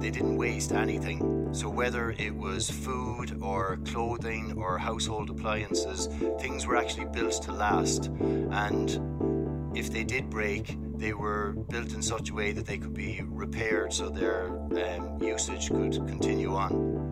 They didn't waste anything. So, whether it was food or clothing or household appliances, things were actually built to last. And if they did break, they were built in such a way that they could be repaired so their um, usage could continue on.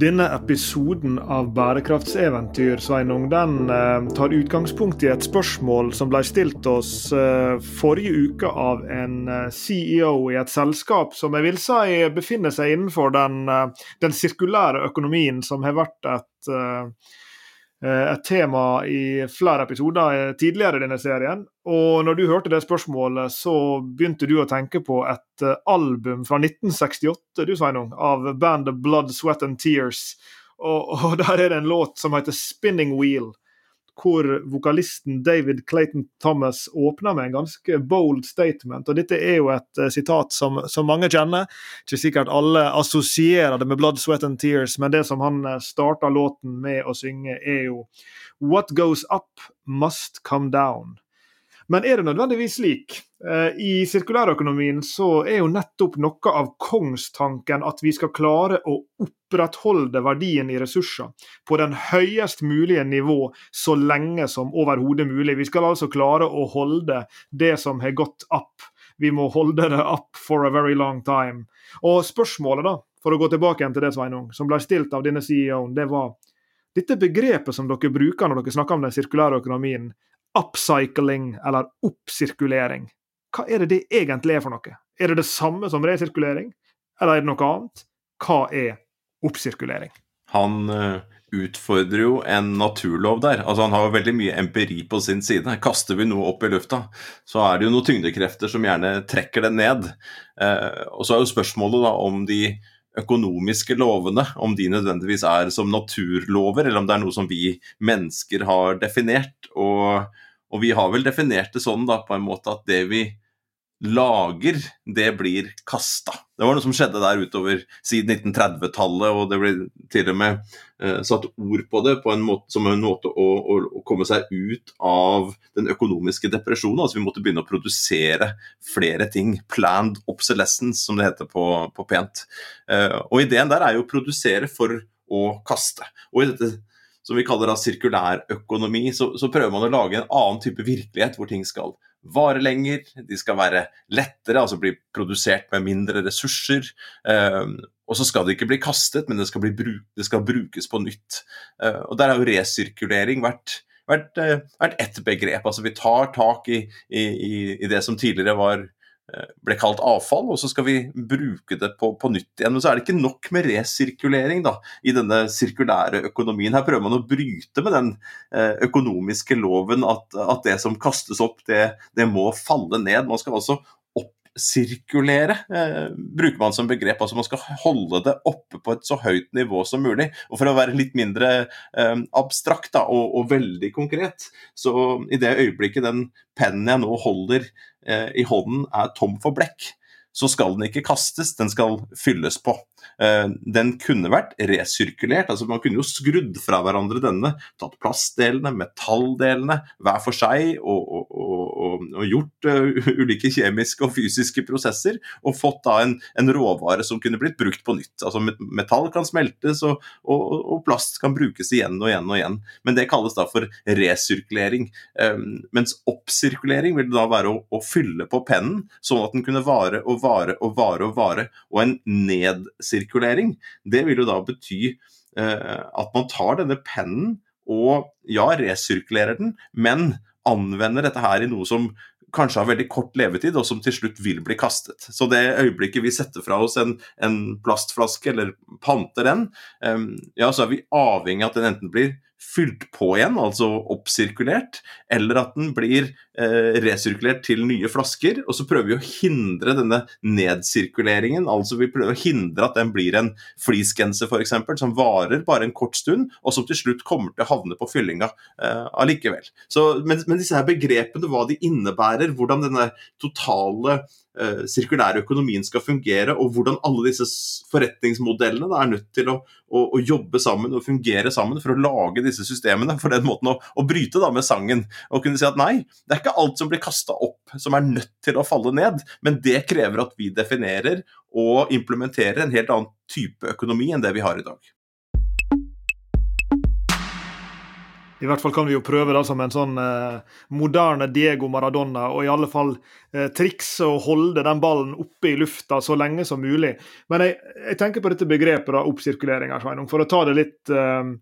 Denne episoden av Bærekraftseventyr Sveinung, den eh, tar utgangspunkt i et spørsmål som ble stilt oss eh, forrige uke av en eh, CEO i et selskap som jeg vil si befinner seg innenfor den, den sirkulære økonomien, som har vært et et tema i flere episoder eh, tidligere i denne serien. Og når du hørte det spørsmålet, så begynte du å tenke på et eh, album fra 1968 du Sveinung, av bandet Blood, Sweat and Tears. Og, og der er det en låt som heter 'Spinning Wheel' hvor vokalisten David Clayton Thomas åpner med en ganske bold statement. og Dette er jo et uh, sitat som, som, mange kjenner. Ikke sikkert alle assosierer det med 'Blood, Sweat and Tears', men det som han uh, starta låten med å synge, er jo 'What goes up must come down'. Men er det nødvendigvis slik? Eh, I sirkulærøkonomien så er jo nettopp noe av kongstanken at vi skal klare å opprettholde verdien i ressurser på den høyest mulige nivå så lenge som overhodet mulig. Vi skal altså klare å holde det som har gått opp. Vi må holde det up for a very long time. Og spørsmålet, da, for å gå tilbake igjen til det, Sveinung, som ble stilt av denne CEO-en, det var dette begrepet som dere bruker når dere snakker om den sirkulære økonomien, upcycling eller oppsirkulering. Hva er det det egentlig er for noe? Er det det samme som resirkulering, eller er det noe annet? Hva er oppsirkulering? Han uh, utfordrer jo en naturlov der. Altså Han har jo veldig mye empiri på sin side. Kaster vi noe opp i lufta, så er det jo noen tyngdekrefter som gjerne trekker det ned. Uh, og så er jo spørsmålet da om de økonomiske lovene, om de nødvendigvis er som naturlover, eller om det er noe som vi mennesker har definert. Og, og vi har vel definert det sånn da, på en måte at det vi lager, det blir kasta. Det var noe som skjedde der utover siden 1930-tallet, og det ble til og med eh, satt ord på det på en måte, som en måte å, å, komme seg ut av den økonomiske depresjonen. Altså Vi måtte begynne å produsere flere ting. Planned obsolescence, som det heter på, på pent. Eh, og ideen der er jo å produsere for å kaste. Og i dette som vi kaller da sirkulær økonomi, så, så prøver man å lage en annen type virkelighet hvor ting skal vare lenger, de skal være lettere, altså bli produsert med mindre ressurser. Uh, og så skal det ikke bli kastet, men det skal, bruk, det skal brukes på nytt. Uh, og Der har jo resirkulering vært, vært, uh, vært ett begrep. altså Vi tar tak i, i, i det som tidligere var Eh, ble kalt avfall, og så skal vi bruke det på, på, nytt igjen. Men så er det ikke nok med resirkulering da, i denne sirkulære økonomien. Her prøver man å bryte med den eh, økonomiske loven at, at, det som kastes opp, det, det må falle ned. Man skal altså oppsirkulere, eh, bruker man som begrep. Altså man skal holde det oppe på et så høyt nivå som mulig. Og for å være litt mindre eh, abstrakt da, og, og, veldig konkret, så i det øyeblikket den pennen jeg nå holder Eh, i hånden er tom for blekk, så skal den ikke kastes, den skal fylles på. Eh, den kunne vært resirkulert, altså man kunne jo skrudd fra hverandre denne, tatt plastdelene, metalldelene hver for seg og, og, og, og gjort uh, ulike kjemiske og fysiske prosesser, og fått da en, en, råvare som kunne blitt brukt på nytt. Altså Metall kan smeltes, og, plast kan brukes igjen og igjen og igjen. Men det kalles da for resirkulering. Um, mens oppsirkulering vil da være å, å fylle på pennen, sånn at den kunne vare og vare og vare og vare. Og en nedsirkulering, det vil jo da bety eh, at man tar denne pennen og ja, resirkulerer den, men anvender dette her i noe som kanskje har veldig kort levetid, og som til slutt vil bli kastet. Så det øyeblikket vi setter fra oss en, en plastflaske, eller panter den, um, ja, så er vi avhengig av at den enten blir fylt på igjen, altså oppsirkulert, eller at den blir eh, resirkulert til nye flasker. Og så prøver vi å hindre denne nedsirkuleringen, altså vi prøver å hindre at den blir en fleecegenser f.eks., som varer bare en kort stund, og som til slutt kommer til å havne på fyllinga eh, allikevel. Så, men, men, disse her begrepene, hva de innebærer, hvordan denne totale sirkulære økonomien skal fungere, og hvordan alle disse forretningsmodellene da, er nødt til å, å, å, jobbe sammen og fungere sammen for å lage disse systemene. For den måten å, å, bryte da med sangen og kunne si at nei, det er ikke alt som blir kasta opp som er nødt til å falle ned, men det krever at vi definerer og implementerer en helt annen type økonomi enn det vi har i dag. I hvert fall kan vi jo prøve det som en sånn eh, moderne Diego Maradona, og i alle fall eh, trikse og holde den ballen oppe i lufta så lenge som mulig. Men jeg, jeg tenker på dette begrepet da, oppsirkulering, for å ta det litt eh,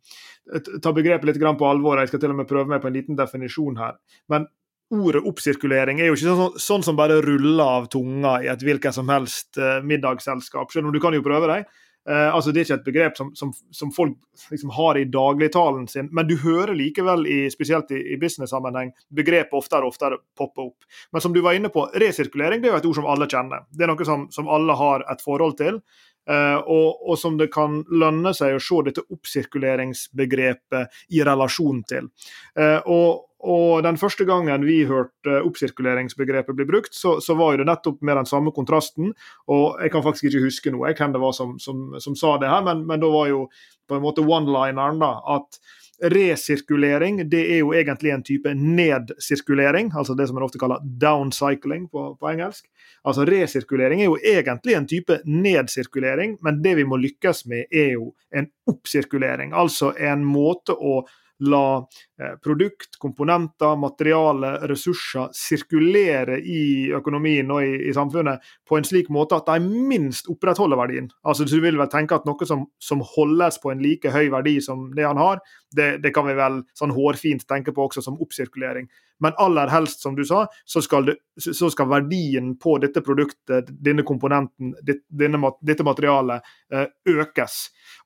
ta begrepet litt på alvor. Jeg skal til og med prøve meg på en liten definisjon her. Men ordet oppsirkulering er jo ikke sånn, sånn som bare ruller av tunga i et hvilket som helst eh, middagsselskap, selv om du kan jo prøve deg. Uh, altså Det er ikke et begrep som, som, som folk liksom har i dagligtalen sin, men du hører likevel, i, spesielt i, i business-sammenheng, begrepet oftere og oftere poppe opp. Men som du var inne på, resirkulering det er jo et ord som alle kjenner. Det er noe som, som alle har et forhold til. Uh, og, og, som det kan lønne seg å se dette oppsirkuleringsbegrepet i relasjon til. Uh, og og den første gangen vi hørte oppsirkuleringsbegrepet bli brukt, så, så, var jo det nettopp med den samme kontrasten. Og jeg kan faktisk ikke huske noe hvem det var som, som, som sa det her, men, men, da var jo på en måte one-lineren da, at resirkulering det er jo egentlig en type nedsirkulering, altså det som en ofte kaller downcycling på, på engelsk. Altså Resirkulering er jo egentlig en type nedsirkulering, men det vi må lykkes med, er jo en oppsirkulering. Altså en måte å la eh, produkt, komponenter, materiale, ressurser sirkulere i økonomien og i, i, samfunnet på en slik måte at de minst opprettholder verdien. Altså Du vil vel tenke at noe som, som holdes på en like høy verdi som det han har, det, det, kan vi vel sånn hårfint tenke på også som oppsirkulering. Men aller helst, som du sa, så skal, det, så skal verdien på dette produktet, denne komponenten, denne, dette materialet, eh, økes.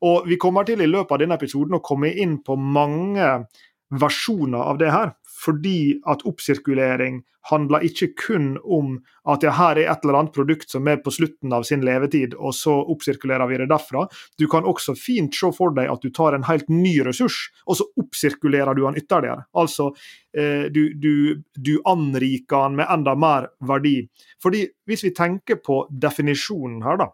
Og Vi kommer til i løpet av denne episoden å komme inn på mange versjoner av det her. Fordi at oppsirkulering handler ikke kun om at ja, her er et eller annet produkt som er på slutten av sin levetid, og så oppsirkulerer vi det derfra. Du kan også fint se for deg at du tar en helt ny ressurs, og så oppsirkulerer du den ytterligere. Altså, eh, du, du, du anriker den med enda mer verdi. Fordi hvis vi tenker på definisjonen her, da,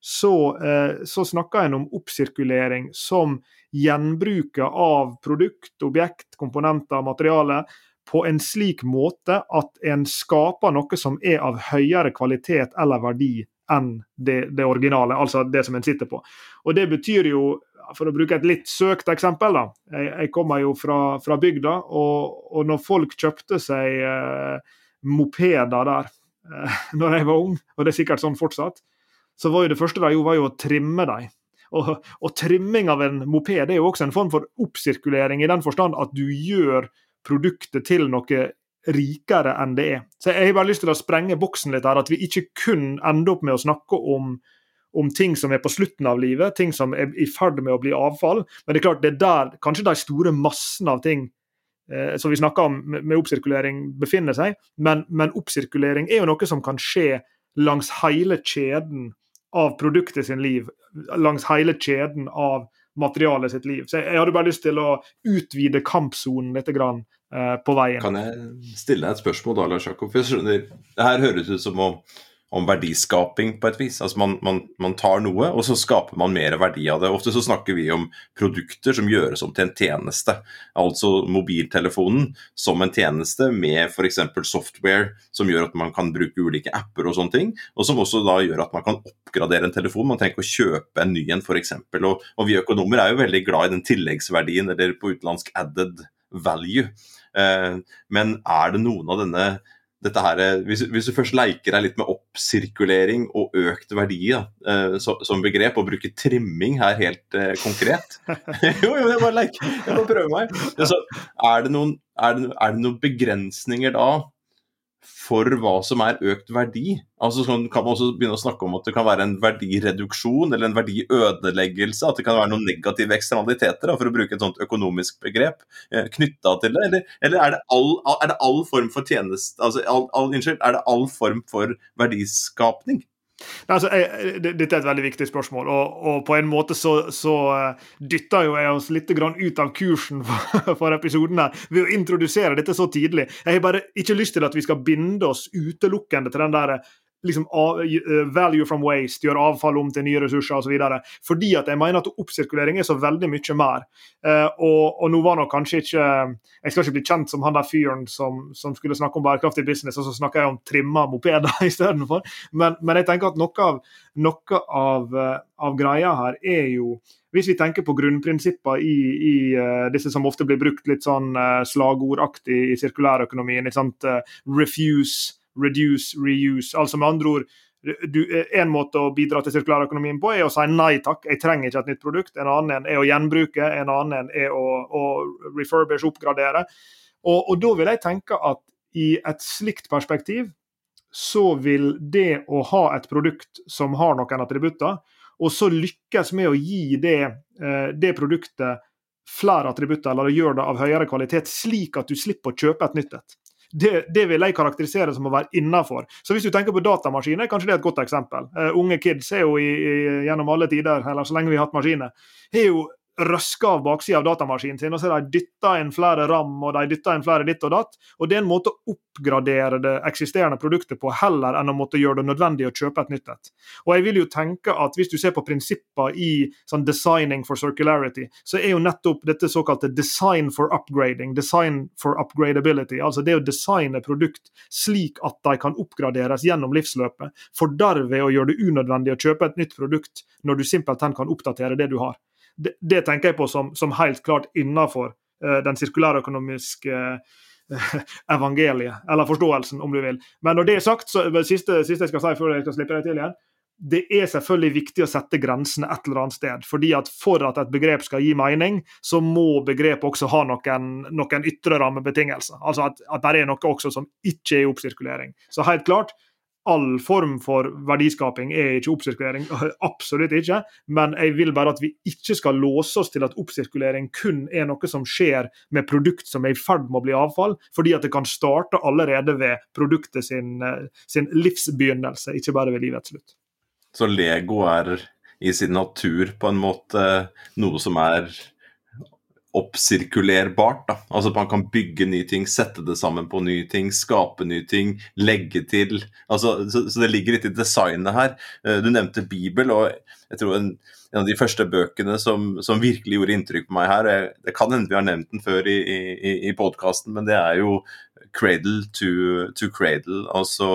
så, eh, så snakker en om oppsirkulering som gjenbruket av produkt, objekt, komponenter, materiale på en slik måte at en skaper noe som er av høyere kvalitet eller verdi enn det, det originale, altså det som en sitter på. Og Det betyr jo, for å bruke et litt søkt eksempel, da. Jeg, jeg kommer jo fra, fra bygda, og, og, når folk kjøpte seg eh, mopeder der eh, når jeg var ung, og det er sikkert sånn fortsatt, så var jo det første de gjorde, var jo å trimme dem. Og, og, trimming av en moped er jo også en form for oppsirkulering, i den forstand at du gjør produktet til noe rikere enn det er. Så Jeg har bare lyst til å sprenge boksen litt her, at vi ikke kun ender opp med å snakke om, om ting som er på slutten av livet, ting som er i ferd med å bli avfall. Men det er klart, det er der kanskje de store massene av ting eh, som vi snakker om med, med oppsirkulering, befinner seg. Men, men oppsirkulering er jo noe som kan skje langs hele kjeden av produktet sin liv langs hele kjeden av materialet sitt liv. Så jeg, hadde bare lyst til å utvide kampsonen litt grann, eh, på veien. Kan jeg stille deg et spørsmål da, Lars Jakob? Det her høres ut som om om verdiskaping på et vis. Altså man, man, man, tar noe, og så skaper man mer verdi av det. Ofte så snakker vi om produkter som gjøres om til en tjeneste. Altså mobiltelefonen som en tjeneste med f.eks. software som gjør at man kan bruke ulike apper og sånne ting. Og som også da gjør at man kan oppgradere en telefon. Man trenger ikke å kjøpe en ny en f.eks. Og, og vi økonomer er jo veldig glad i den tilleggsverdien, eller på utenlandsk added value. Eh, men er det noen av denne dette her, eh, hvis, hvis, du først leker deg litt med oppsirkulering og økt verdi da, eh, så, som begrep, og bruker trimming her helt eh, konkret Jo, jo, jeg bare leker. Jeg må prøve meg. Så, er, det noen, er, det, er det noen begrensninger da for hva som er økt verdi. Altså sånn kan man også begynne å snakke om at det kan være en verdireduksjon eller en verdiødeleggelse. At det kan være noen negative eksternaliteter, for å bruke et sånt økonomisk begrep, eh, knytta til det. Eller, eller er, det all, er, det all, form for tjeneste altså, all, all, Unnskyld, er det all form for verdiskapning? Altså, jeg, dette er et veldig viktig spørsmål, og, og på en måte så, så dytter jo jeg oss litt ut av kursen for, for episoden her ved å introdusere dette så tidlig. Jeg har bare ikke lyst til at vi skal binde oss utelukkende til den der liksom, value from waste, gjøre avfall om til nye ressurser osv. Fordi at jeg mener at oppsirkulering er så veldig mye mer. Uh, og, og, nå var nok kanskje ikke Jeg skal ikke bli kjent som han der fyren som, som skulle snakke om bærekraftig business, og så snakker jeg om trimma mopeder istedenfor. Men, men jeg tenker at noe av, noe av, uh, av greia her er jo hvis vi tenker på grunnprinsipper i, i uh, disse som ofte blir brukt litt sånn uh, slagordaktig i sirkulærøkonomien, uh, refuse, reduce, reuse. Altså med andre ord du, En måte å bidra til sirkulærøkonomien på er å si nei takk, jeg trenger ikke et nytt produkt. En annen er å gjenbruke, en annen er å, å refurbish, oppgradere. Og, og da vil jeg tenke at i et slikt perspektiv så vil det å ha et produkt som har noen attributter, og så lykkes med å gi det, det produktet flere attributter, eller gjøre det av høyere kvalitet, slik at du slipper å kjøpe et nytt et det, det, vil jeg karakterisere som å være innafor. Så hvis du tenker på datamaskiner, kanskje det er et godt eksempel. Uh, unge kids er jo i, i, gjennom alle tider, eller så lenge vi har hatt maskiner, er jo røska av baksida av datamaskinen sin, og så har de dytta inn flere ram og de dytta inn flere ditt og datt. og Det er en måte å oppgradere det eksisterende produktet på, heller enn å måtte gjøre det nødvendig å kjøpe et nytt et. Og jeg vil jo tenke at Hvis du ser på prinsipper i sånn designing for circularity, så er jo nettopp dette såkalte design for upgrading, design for upgradability, altså det å designe produkt slik at de kan oppgraderes gjennom livsløpet, for derved å gjøre det unødvendig å kjøpe et nytt produkt når du simpelthen kan oppdatere det du har det, det, tenker jeg på som, som helt klart innafor uh, den sirkulærøkonomiske uh, evangeliet, eller forståelsen, om du vil. Men når det er sagt, så siste, siste jeg skal si før jeg skal slippe deg til igjen, det er selvfølgelig viktig å sette grensene et eller annet sted. fordi at For at et begrep skal gi mening, så må begrepet også ha noen, noen ytre rammebetingelser. Altså at, at det er noe også som ikke er oppsirkulering. Så helt klart, all form for verdiskaping er ikke oppsirkulering. Absolutt ikke. Men jeg vil bare at vi ikke skal låse oss til at oppsirkulering kun er noe som skjer med produkt som er i ferd med å bli avfall, fordi at det kan starte allerede ved produktet sin, eh, sin livsbegynnelse, ikke bare ved livets slutt. Så Lego er i sin natur på en måte noe som er oppsirkulerbart. Da. Altså at Man kan bygge nye ting, sette det sammen på nye ting, skape nye ting, legge til. Altså, så, så, det ligger litt i designet her. Eh, du nevnte Bibel, og jeg tror en, en av de første bøkene som, som, virkelig gjorde inntrykk på meg her jeg, Det kan hende vi har nevnt den før i, i, i podkasten, men det er jo Cradle to, to cradle, altså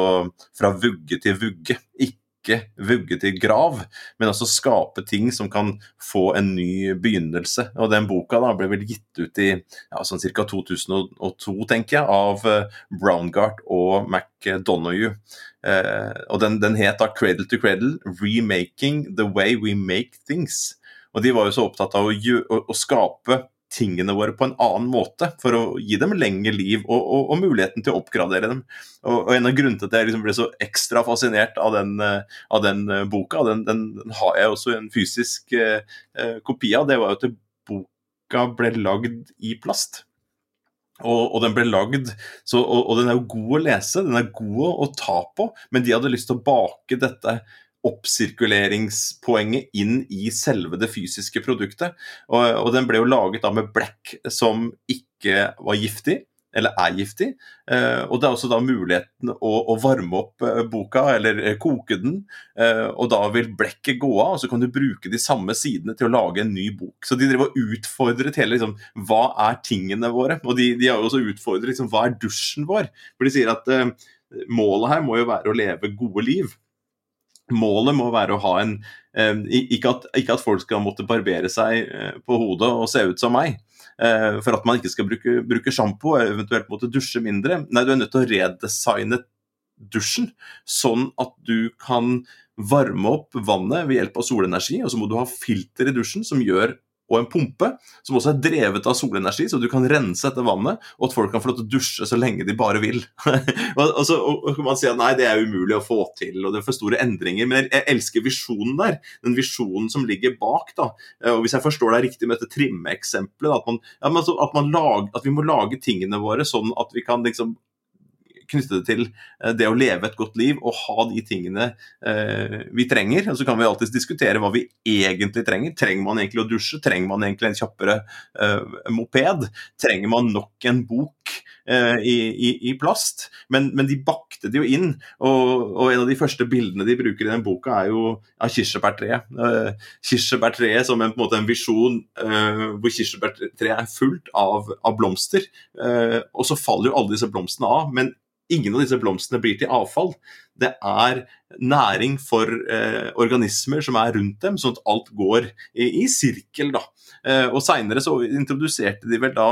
fra vugge til vugge. Ikke ikke vugge til grav, men også skape ting som kan få en ny begynnelse. Og Den boka da ble vel gitt ut i ja, sånn ca. 2002, tenker jeg, av uh, Browngart og McDonough. Uh, og den, den het da 'Cradle to Cradle Remaking the Way We Make Things'. Og De var jo så opptatt av å, å, å skape tingene våre på en annen måte, for å gi dem lengre liv og, og, og muligheten til å oppgradere dem. Og, og, En av grunnene til at jeg liksom ble så ekstra fascinert av den, eh, av den uh, boka, den, den, den, har jeg også en fysisk eh, kopi av, det var jo at boka ble lagd i plast. Og, og, den ble lagd, så, og, og, den er jo god å lese, den er god å ta på, men de hadde lyst til å bake dette oppsirkuleringspoenget inn i selve det fysiske produktet. Og, og den ble jo laget da med blekk som ikke var giftig, eller er giftig. Eh, og det er også da muligheten å, å varme opp eh, boka, eller eh, koke den. Og da vil blekket gå av, og så kan du bruke de samme sidene til å lage en ny bok. Så de driver og utfordret hele liksom, hva er tingene våre? Og de, de har jo også utfordret liksom, hva er dusjen vår? For de sier at eh, målet her må jo være å leve gode liv. Målet må være å ha en eh, ikke, at, ikke, at, folk skal måtte barbere seg eh, på hodet og se ut som meg. Eh, for at man ikke skal bruke, bruke sjampo, eventuelt måtte dusje mindre. Nei, du er nødt til å redesigne dusjen sånn at du kan varme opp vannet ved hjelp av solenergi. Og så må du ha filter i dusjen som gjør og en pumpe som også er drevet av solenergi, så du kan rense etter vannet, og at folk kan få lov til å dusje så lenge de bare vil. og, så kan man si at nei, det er umulig å få til, og det er for store endringer. Men jeg, elsker visjonen der, den visjonen som ligger bak. da, og Hvis jeg forstår deg riktig med dette trimmeeksempelet, at, man, altså, at, at vi må lage tingene våre sånn at vi kan liksom knytte det til eh, det å leve et godt liv og ha de tingene eh, vi trenger. Og så kan vi alltids diskutere hva vi egentlig trenger. Trenger man egentlig å dusje? Trenger man egentlig en kjappere eh, moped? Trenger man nok en bok i, i, i, plast, men, men, de bakte det jo inn. Og, og, en av de første bildene de bruker i den boka, er jo av kirsebærtreet. Uh, kirsebærtreet som en, på en, måte en visjon uh, hvor kirsebærtreet er fullt av, av blomster. Uh, og så faller jo alle disse blomstene av. men ingen av disse blomstene blir til avfall. Det er næring for eh, organismer som er rundt dem, sånn at alt går i, i sirkel. da. Eh, og Seinere så introduserte de vel da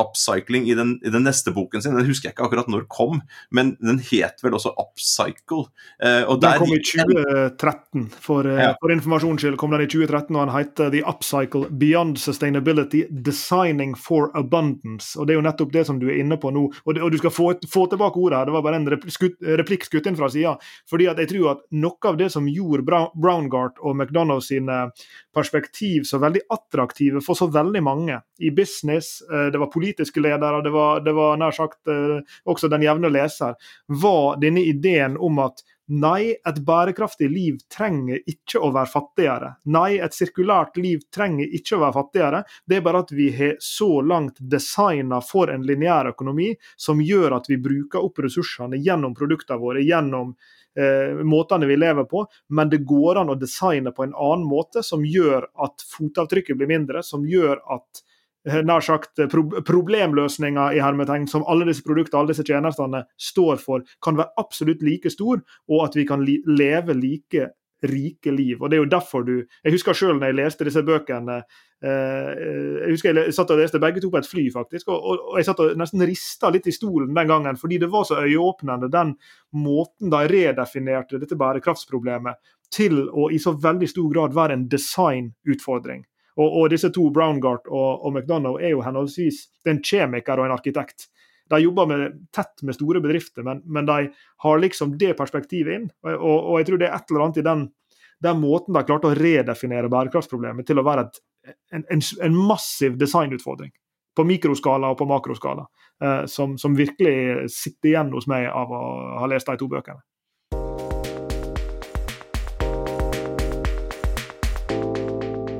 upcycling i den, i den, neste boken sin. Den husker jeg ikke akkurat når den kom, men den het vel også Upcycle. Eh, den kom i 2013. For, eh, ja. for informasjons skyld kom den i 2013, og den heter The Upcycle Beyond Sustainability Designing for Abundance. Og Det er jo nettopp det som du er inne på nå. Og, og du skal få, få, tilbake ordet her, det var bare en replikk skutt inn fra sida. Fordi at jeg tror at noe av det som gjorde Browngart og McDonald's sine perspektiv så veldig attraktive for så veldig mange i business, eh, det var politikk politiske ledere, det var, det var nær sagt eh, også den jevne leser, var denne ideen om at Nei, et bærekraftig liv trenger ikke å være fattigere. Nei, et sirkulært liv trenger ikke å være fattigere. Det er bare at vi har så langt designa for en lineær økonomi som gjør at vi bruker opp ressursene gjennom produktene våre, gjennom eh, måtene vi lever på. Men det går an å designe på en annen måte som gjør at fotavtrykket blir mindre, som gjør at nær sagt eh, pro problemløsninga i hermetegn som alle disse produktene alle disse tjenestene står for, kan være absolutt like stor, og at vi kan leve like rike liv. Og Det er jo derfor du Jeg husker selv når jeg leste disse bøkene eh, Jeg husker jeg satt og leste begge to på et fly, faktisk, og jeg satt og nesten rista litt i stolen den gangen, fordi det var så øyeåpnende, den måten de redefinerte dette bærekraftsproblemet til å i så veldig stor grad være en designutfordring. Og, og disse to, Browngart og, og McDonagh, er jo henholdsvis en kjemiker og en arkitekt. De jobber med, tett med store bedrifter, men, men, de har liksom det perspektivet inn. Og, og, jeg tror det er et eller annet i den, den måten de klarte å redefinere bærekraftsproblemet til å være et, en, en, en, massiv designutfordring. På mikroskala og på makroskala. Eh, som, som virkelig sitter igjen hos meg av å ha lest de to bøkene.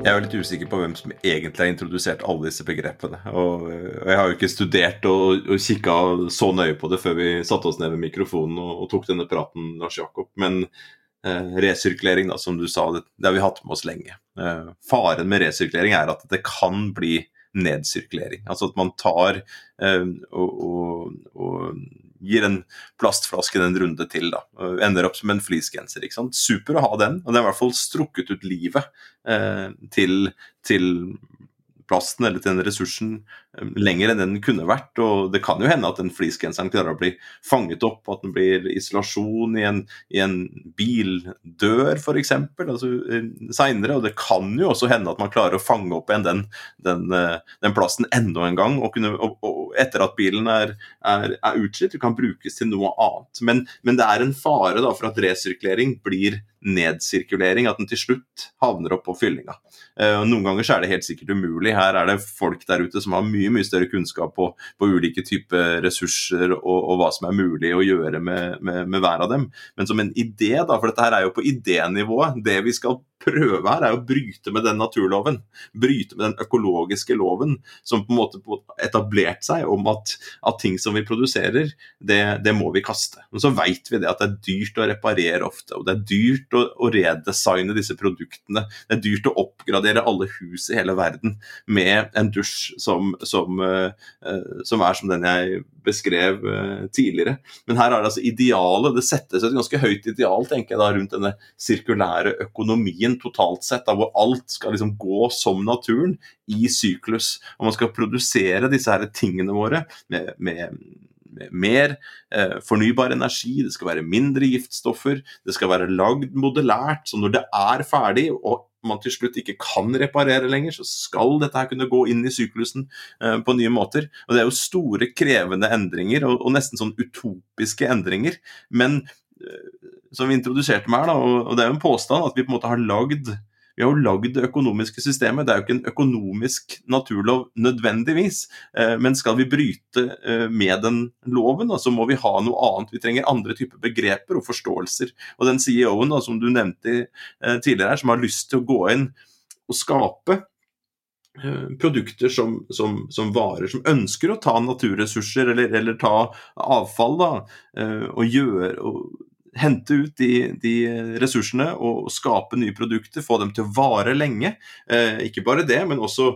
Jeg er litt usikker på hvem som egentlig har introdusert alle disse begrepene. Og, jeg har jo ikke studert og, og kikka så nøye på det før vi satte oss ned ved mikrofonen og, og tok denne praten, Lars Jakob. Men eh, resirkulering, da, som du sa, det, det, har vi hatt med oss lenge. Eh, faren med resirkulering er at det kan bli nedsirkulering. Altså at man tar eh, og gir en plastflaske en runde til. da, Ender opp som en fleecegenser. ikke sant? Super å ha den, og den har i hvert fall strukket ut livet eh, til, til plasten eller til den ressursen lenger enn den kunne vært. Og det kan jo hende at den fleecegenseren klarer å bli fanget opp, at den blir isolasjon i en, i en bildør f.eks. Altså, eh, seinere. Og det kan jo også hende at man klarer å fange opp igjen den, den, eh, den plassen enda en gang. Og, kunne, og, og etter at bilen er, er, er utslitt, kan brukes til noe annet. Men, men det er en fare da, for at resirkulering blir nedsirkulering, at den til slutt havner opp på fyllinga. Uh, noen ganger så er det helt sikkert umulig. Her er det folk der ute som har mye mye mye større kunnskap på, på ulike typer ressurser og, og, hva som er mulig å gjøre med, med, med, hver av dem. Men som en idé, da, for dette her er jo på idénivået. Det vi skal prøve her, er å bryte med den naturloven. Bryte med den økologiske loven som på en måte etablert seg om at, at ting som vi produserer, det, det, må vi kaste. Men så vet vi det at det er dyrt å reparere ofte, og det er dyrt å, å redesigne disse produktene. Det er dyrt å oppgradere alle hus i hele verden med en dusj som, som, uh, som er som den jeg beskrev uh, tidligere. Men her er det altså idealet. Det settes et ganske høyt ideal tenker jeg da, rundt denne sirkulære økonomien totalt sett, da, hvor alt skal liksom gå som naturen i syklus. Og man skal produsere disse her tingene våre med, med, mer eh, fornybar energi, det skal være mindre giftstoffer, det skal være lagd modellært, så når det er ferdig og man til slutt ikke kan reparere lenger, så skal dette her kunne gå inn i syklusen eh, på nye måter. Og Det er jo store, krevende endringer, og, og nesten sånn utopiske endringer. Men som vi introduserte meg her, da, og det er jo en påstand at vi på en måte har lagd vi har jo lagd det økonomiske systemet. Det er jo ikke en økonomisk naturlov nødvendigvis. Eh, men skal vi bryte eh, med den loven, så må vi ha noe annet. Vi trenger andre typer begreper og forståelser. Og den CEO-en som du nevnte eh, tidligere her, som har lyst til å gå inn og skape produkter som, som, som, varer som ønsker å ta naturressurser eller, eller ta avfall, da, og gjøre og hente ut de, de, ressursene og skape nye produkter, få dem til å vare lenge. Eh, ikke bare det, men også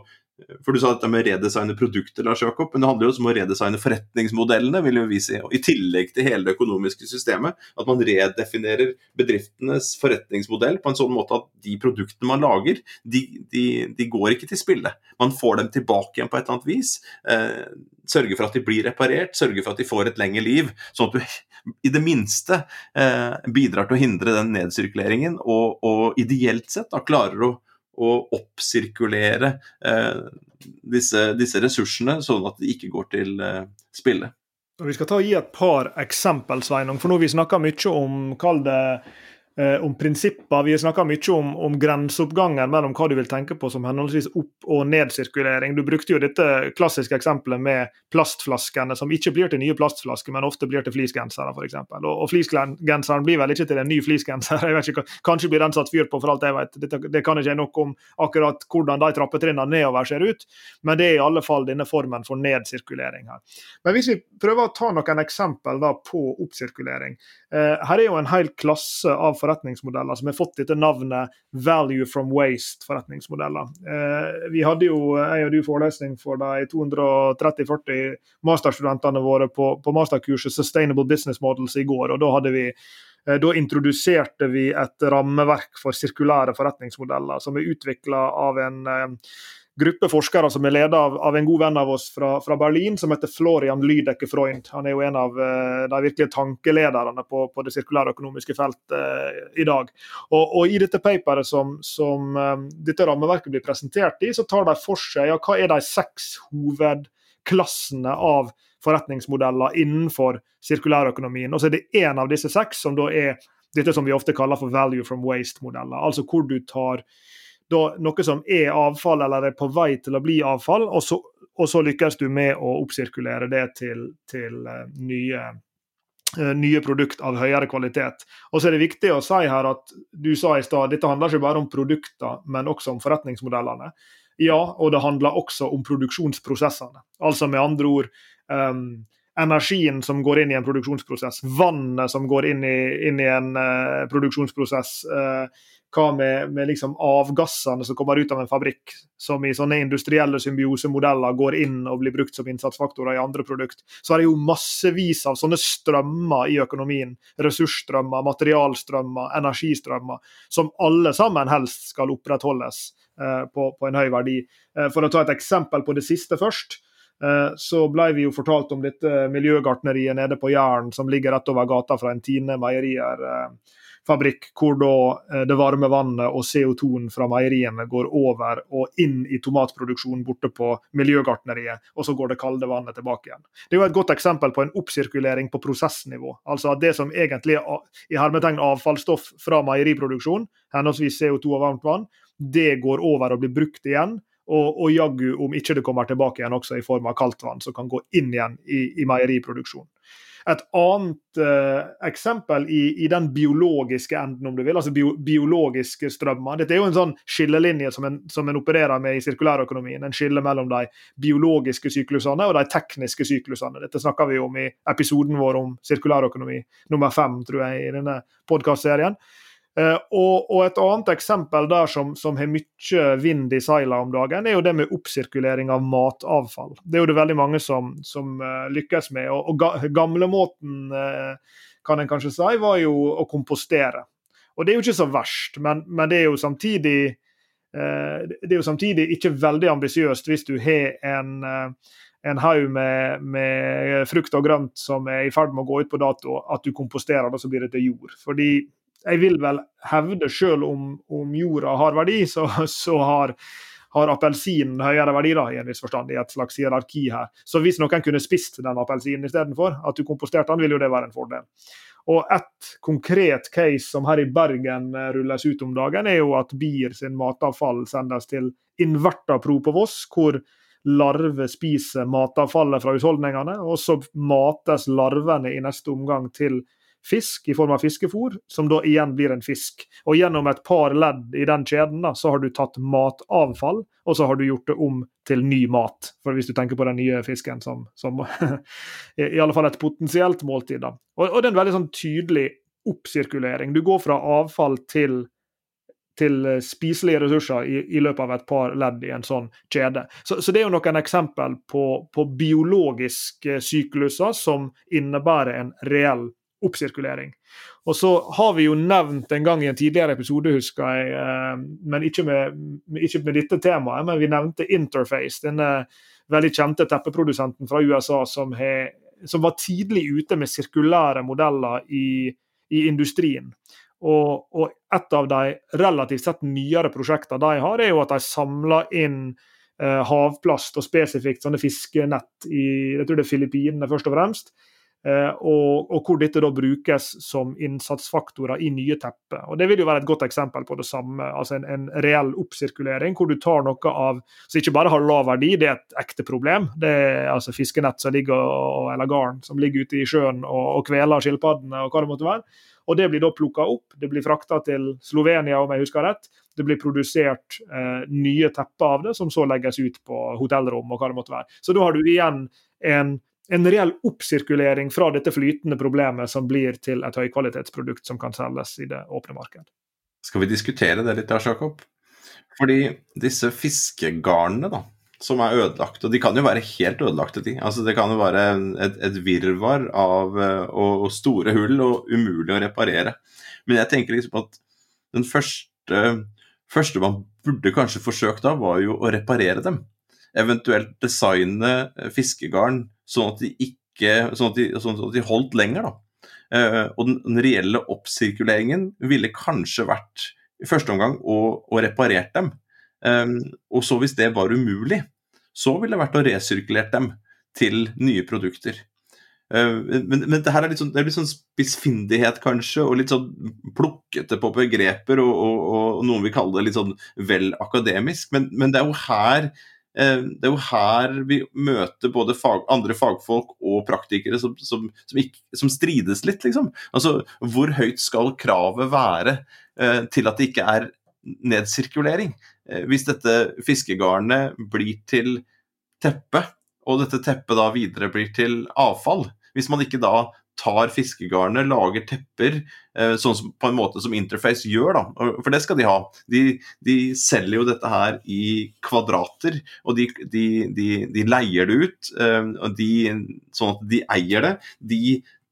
for Du sa dette med å redesigne produkter, Lars Jakob, men det handler jo også om å redesigne forretningsmodellene. vil jo vi si, I tillegg til hele det økonomiske systemet. At man redefinerer bedriftenes forretningsmodell på en sånn måte at de produktene man lager, de, de, de går ikke til spille. Man får dem tilbake igjen på et eller annet vis. Eh, sørger for at de blir reparert, sørger for at de får et lengre liv. Sånn at du i det minste eh, bidrar til å hindre den nedsirkuleringen, og, og ideelt sett da klarer å å oppsirkulere eh, disse, disse, ressursene, sånn at de ikke går til eh, spille. Vi skal ta og gi et par eksempel, Sveinung. For nå vi snakker mye om kall det om prinsipper. Vi har snakka mye om, om grenseoppgangen mellom hva du vil tenke på som henholdsvis opp- og nedsirkulering. Du brukte jo dette klassiske eksempelet med plastflaskene, som ikke blir til nye plastflasker, men ofte blir til fleecegensere, f.eks. Og, og fleecegenseren blir vel ikke til en ny fleecegenser. Jeg vet ikke, Kanskje blir den satt fyr på, for alt jeg vet. Dette, det kan ikke jeg nok om akkurat hvordan de trappetrinnene nedover ser ut, men det er i alle fall denne formen for nedsirkulering her. Men hvis vi prøver å ta noen eksempel da på oppsirkulering. Eh, her er jo en hel klasse av forretningsmodeller som har fått dette navnet 'value from waste'-forretningsmodeller. Eh, vi hadde jo jeg og du forelesning for de 230-40 masterstudentene våre på, på, masterkurset 'Sustainable Business Models' i går. og Da hadde vi eh, da introduserte vi et rammeverk for sirkulære forretningsmodeller som er utvikla av en gruppe forskere som er ledet av, av, en god venn av oss fra, fra Berlin, som heter Florian Lydecke Freund. Han er jo en av uh, de virkelige tankelederne på, på det sirkulære økonomiske feltet uh, i dag. Og, og, I dette paperet som, som um, dette rammeverket blir presentert i, så tar de for seg ja, hva er de seks hovedklassene av forretningsmodeller innenfor sirkulærøkonomien. Og så er det én av disse seks som da er dette som vi ofte kaller for value from waste-modeller. Altså hvor du tar da, noe som er avfall eller er på vei til å bli avfall, og så, og så lykkes du med å oppsirkulere det til, til uh, nye, uh, nye produkt av høyere kvalitet. Og så er det viktig å si her at du sa i stad dette handler ikke bare om produkter, men også om forretningsmodellene. Ja, og det handler også om produksjonsprosessene. Altså med andre ord um, energien som går inn i en produksjonsprosess, vannet som går inn i, inn i en uh, produksjonsprosess. Uh, hva med, med liksom avgassene som kommer ut av en fabrikk, som i sånne industrielle symbiosemodeller går inn og blir brukt som innsatsfaktorer i andre produkt. Så er det jo massevis av sånne strømmer i økonomien. Ressursstrømmer, materialstrømmer, energistrømmer. Som alle sammen helst skal opprettholdes eh, på, på, en høy verdi. Eh, for å ta et eksempel på det siste først eh, så ble vi jo fortalt om dette miljøgartneriet nede på Jæren, som ligger rett over gata fra en Tine meierier. Eh, fabrikk, hvor da eh, det varme vannet og CO2-en fra meieriene går over og inn i tomatproduksjonen borte på Miljøgartneriet, og så går det kalde vannet tilbake igjen. Det er jo et godt eksempel på en oppsirkulering på prosessnivå. Altså at det som egentlig er i hermetegn avfallsstoff fra meieriproduksjon, henholdsvis CO2 og varmt vann, det går over og blir brukt igjen. Og, og jaggu om ikke det kommer tilbake igjen også i form av kaldt vann, som kan gå inn igjen i, i meieriproduksjon. Et annet uh, eksempel i, i, den biologiske enden, om du vil, altså bio, biologiske strømmer. Dette er jo en sånn skillelinje som en, som en opererer med i sirkulærøkonomien. En skille mellom de biologiske syklusene og de tekniske syklusene. Dette snakker vi om i episoden vår om sirkulærøkonomi nummer fem, tror jeg, i denne podkastserien. Uh, og, og, Et annet eksempel der som, som har mye vind i seilene om dagen, er jo det med oppsirkulering av matavfall. Det er jo det veldig mange som, som uh, lykkes med. Og, og Gamlemåten uh, kan en kanskje si, var jo å kompostere. Og Det er jo ikke så verst, men, men det er jo samtidig det er jo samtidig ikke veldig ambisiøst hvis du har en, en haug med, med, frukt og grønt som er i ferd med å gå ut på dato, at du komposterer det, så blir det til jord. Fordi jeg vil vel hevde, selv om, om jorda har verdi, så, så har, har appelsinen høyere verdi da, i en viss forstand, i et slags hierarki her. Så hvis noen kunne spist den appelsinen istedenfor, at du komposterte den, vil jo det være en fordel. Og Et konkret case som her i Bergen eh, rulles ut om dagen, er jo at bier sin matavfall sendes til Invertapro på Voss, hvor larver spiser matavfallet fra husholdningene. og Så mates larvene i neste omgang til fisk i form av fiskefôr, som da igjen blir en fisk. Og gjennom et par ledd i den kjeden da, så har du tatt matavfall, og så har du gjort det om til ny mat. For hvis du tenker på den nye fisken som, som i alle fall et potensielt måltid. da. Og, og det er en veldig sånn tydelig oppsirkulering. Du går fra avfall til til eh, spiselige ressurser i, i, løpet av et par ledd i en sånn kjede. Så, så det er jo noen eksempel på, på, biologiske sykluser som innebærer en reell oppsirkulering. Og så har vi jo nevnt en gang i en tidligere episode, husker jeg, eh, men ikke med, ikke med dette temaet, men vi nevnte Interface, denne veldig kjente teppeprodusenten fra USA som, he, som var tidlig ute med sirkulære modeller i, i industrien. Og, og, et av de relativt sett nyere prosjektene de har, er jo at de samler inn eh, havplast og spesifikt sånne fiskenett i jeg tror det er Filippinene først og fremst. Eh, og, og, hvor dette da brukes som innsatsfaktorer i nye tepper. Og Det vil jo være et godt eksempel på det samme. altså En, en reell oppsirkulering, hvor du tar noe av som ikke bare har lav verdi, det er et ekte problem. Det er altså fiskenett som ligger, eller garn som ligger ute i sjøen og, og kveler skilpaddene og hva det måtte være. Og Det blir da plukka opp, det blir frakta til Slovenia, om jeg husker rett. Det blir produsert eh, nye tepper av det, som så legges ut på hotellrom og hva det måtte være. Så da har du igjen en, en reell oppsirkulering fra dette flytende problemet som blir til et høykvalitetsprodukt som kan selges i det åpne marked. Skal vi diskutere det litt, Jakob? Fordi disse fiskegarnene, da, som er ødelagt. Og de kan jo være helt ødelagte, de. Altså, det kan jo være et, et virvar av eh, og, og, store hull og umulig å reparere. Men jeg tenker liksom at den første, første man burde kanskje forsøkt da, var jo å reparere dem. Eventuelt designe eh, fiskegarn sånn at de ikke sånn at de, sånn at de holdt lenger. Uh, og den, reelle oppsirkuleringen ville kanskje vært i første omgang å, å reparere dem. Um, og så hvis det var umulig, så ville det vært å resirkulere dem til nye produkter. Uh, men, men, det her er litt sånn, er litt sånn spissfindighet, kanskje, og litt sånn plukkete på begreper, og, og, og noen vil kalle det litt sånn vel akademisk. Men, men det er jo her det er jo her vi møter både fag, andre fagfolk og praktikere som, som, som, ikke, som, strides litt, liksom. Altså, hvor høyt skal kravet være eh, til at det ikke er nedsirkulering? Eh, hvis dette fiskegarnet blir til teppe, og dette teppet da videre blir til avfall Hvis man ikke da tar fiskegarnet, lager tepper eh, sånn som, på en måte som Interface gjør, da. For det skal de ha. De, de selger jo dette her i kvadrater, og de, de, de leier det ut. Eh, sånn at de eier det. De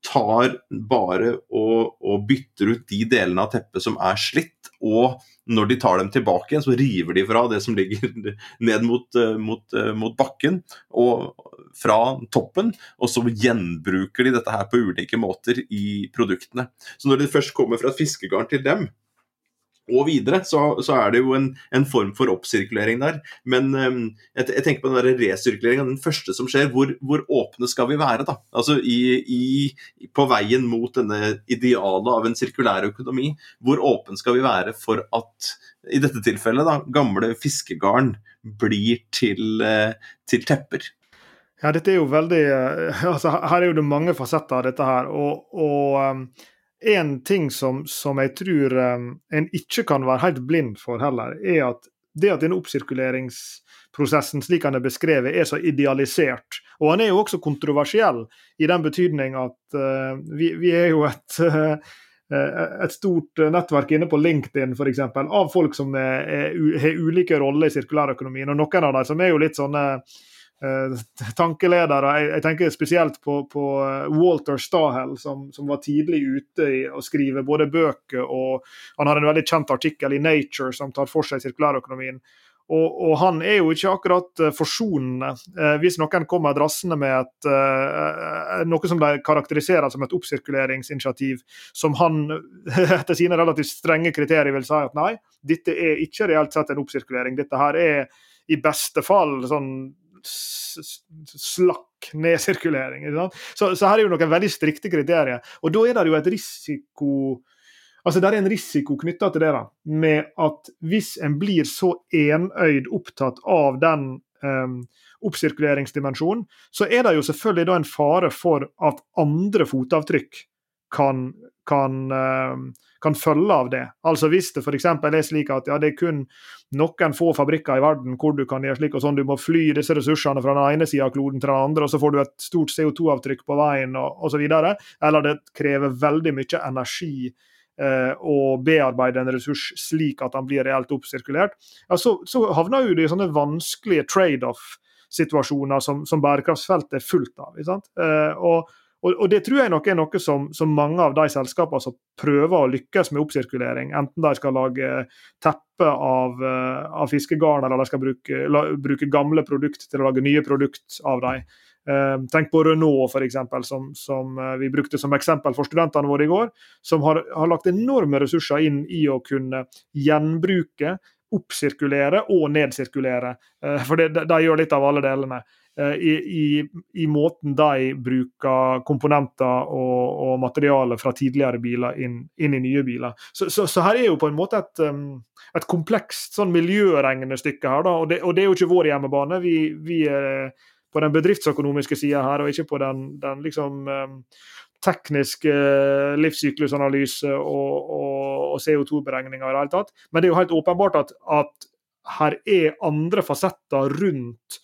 tar bare og, og bytter ut de delene av teppet som er slitt, og når de tar dem tilbake igjen, så river de fra det som ligger ned mot, eh, mot, eh, mot bakken og fra toppen, og så gjenbruker de dette her på ulike måter i produktene. Så når det først kommer fra et fiskegarn til dem, og videre, så, så, er det jo en, en, form for oppsirkulering der. Men um, jeg, jeg, tenker på den resirkuleringa, den første som skjer. Hvor, hvor, åpne skal vi være, da? Altså i, i, på veien mot denne idealet av en sirkulær økonomi. Hvor åpen skal vi være for at, i dette tilfellet, da, gamle fiskegarn blir til, uh, til tepper? Ja, dette er jo veldig uh, altså, Her er jo det mange fasetter av dette her. og, og um en ting som, som jeg tror um, en ikke kan være helt blind for heller, er at det at denne oppsirkuleringsprosessen slik han er beskrevet, er så idealisert. Og han er jo også kontroversiell i den betydning at uh, vi, vi, er jo et uh, et stort nettverk inne på LinkedIn eksempel, av folk som har ulike roller i sirkulærøkonomien. og Noen av dem som er jo litt sånne Eh, tankeledere. Jeg, jeg, tenker spesielt på, på eh, Walter Stahel, som, som, var tidlig ute i å skrive både bøker og Han har en veldig kjent artikkel i Nature som tar for seg sirkulærøkonomien. Og, og, han er jo ikke akkurat eh, forsonende. Eh, hvis noen kommer drassende med et, eh, noe som de karakteriserer som et oppsirkuleringsinitiativ, som han etter sine relativt strenge kriterier vil si at nei, dette er ikke reelt sett en oppsirkulering. Dette her er i beste fall sånn slakk nedsirkulering. Så, så, her er jo noen veldig strikte kriterier. Og da er det jo et risiko Altså, Det er en risiko knytta til det, da, med at hvis en blir så enøyd opptatt av den um, oppsirkuleringsdimensjonen, så er det jo selvfølgelig da en fare for at andre fotavtrykk kan, kan, kan følge av det. Altså Hvis det f.eks. er slik at ja, det er kun noen få fabrikker i verden hvor du kan gjøre slik og sånn, du må fly disse ressursene fra den ene sida av kloden til den andre, og så får du et stort CO2-avtrykk på veien og osv., eller det krever veldig mye energi å bearbeide en ressurs slik at den blir reelt oppsirkulert, ja, så, så havner det i sånne vanskelige trade-off-situasjoner som, som bærekraftsfeltet er fullt av. Eh, og, og, og, Det tror jeg nok er noe som, som, mange av de selskapene som prøver å lykkes med oppsirkulering, enten de skal lage teppe av, eh, av fiskegarn eller de skal bruke, la, bruke gamle produkter til å lage nye produkter av dem, Eh, tenk på Renault, eksempel, som, som eh, vi brukte som eksempel for studentene våre i går. Som har, har lagt enorme ressurser inn i å kunne gjenbruke, oppsirkulere og nedsirkulere. For de, de gjør litt av alle delene. I, i, i, måten de bruker komponenter og, og materiale fra tidligere biler inn, inn i nye biler. Så, så, så, her er jo på en måte et, et komplekst sånn miljøregnestykke her. Da, og det, og det, er jo ikke vår hjemmebane. Vi, vi er på den bedriftsøkonomiske sida her, og ikke på den, den liksom teknisk uh, livssyklusanalyse og, og, og CO2-beregninger i det hele tatt. Men det er jo helt åpenbart at, at her er andre fasetter rundt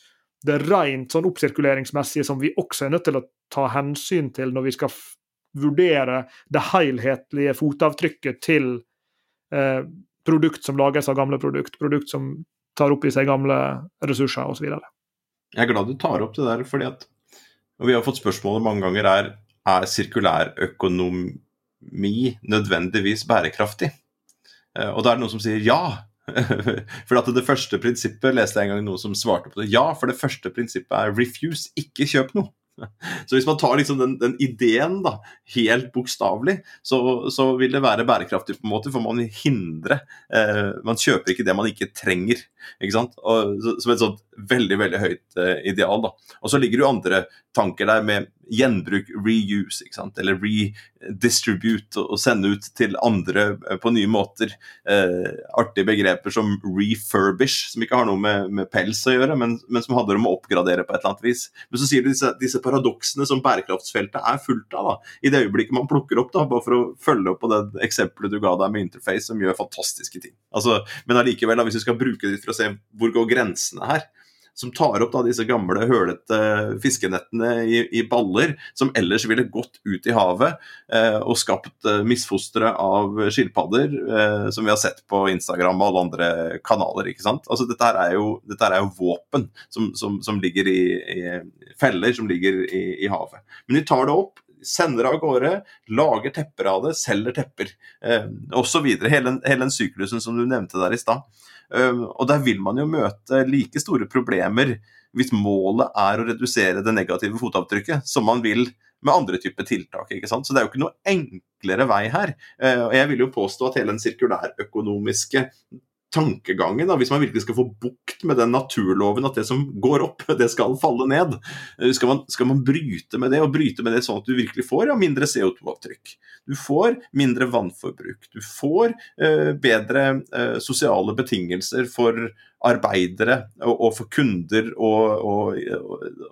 det rent sånn oppsirkuleringsmessige som vi også er nødt til å ta hensyn til når vi skal vurdere det helhetlige fotavtrykket til eh, produkt som lages av gamle produkt, produkt som tar opp i seg gamle ressurser osv. Jeg er glad du tar opp det der, fordi at og vi har fått spørsmålet mange ganger er er sirkulærøkonomi nødvendigvis bærekraftig? Eh, og da er det noen som sier ja. for at det første prinsippet leste jeg en gang noe som svarte på det. Ja, for det første prinsippet er refuse, ikke kjøp noe. Så hvis man tar liksom den, den ideen da, helt bokstavelig, så, så, vil det være bærekraftig, på en måte, for man vil hindre eh, Man kjøper ikke det man ikke trenger. Ikke sant? Og, som et sånt veldig veldig høyt eh, ideal. da. Og så ligger det jo andre tanker der med gjenbruk, reuse, ikke sant? eller redistribute, og sende ut til andre eh, på nye måter. Eh, artige begreper som refurbish, som ikke har noe med, med pels å gjøre, men, men, som handler om å oppgradere på et eller annet vis. Men så sier du disse, disse paradoksene som bærekraftsfeltet er fullt av, da, i det øyeblikket man plukker opp, da, bare for å følge opp på det eksempelet du ga deg med Interface, som gjør fantastiske ting. Altså, men allikevel, hvis vi skal bruke det for å se hvor går grensene her, som tar opp da disse gamle, hølete fiskenettene i, i, baller, som ellers ville gått ut i havet eh, og skapt eh, misfostre av skilpadder, eh, som vi har sett på Instagram og alle andre kanaler. ikke sant? Altså Dette her er jo, her er jo våpen som, som, som ligger i, i, feller som ligger i, i havet. Men vi tar det opp, sender av gårde, lager tepper av det, selger tepper eh, osv. Hele, hele den syklusen som du nevnte der i stad. Og der vil man jo møte like store problemer hvis målet er å redusere det negative fotavtrykket, som man vil med andre typer tiltak. ikke sant? Så det er jo ikke noe enklere vei her. Eh, og jeg vil jo påstå at hele den sirkulærøkonomiske tankegangen, da, hvis man virkelig skal få bukt med den naturloven at det som går opp, det skal falle ned. Eh, skal man, skal man bryte med det, og bryte med det sånn at du virkelig får ja, mindre CO2-avtrykk. Du får mindre vannforbruk. Du får eh, bedre eh, sosiale betingelser for arbeidere og, og for kunder og, og,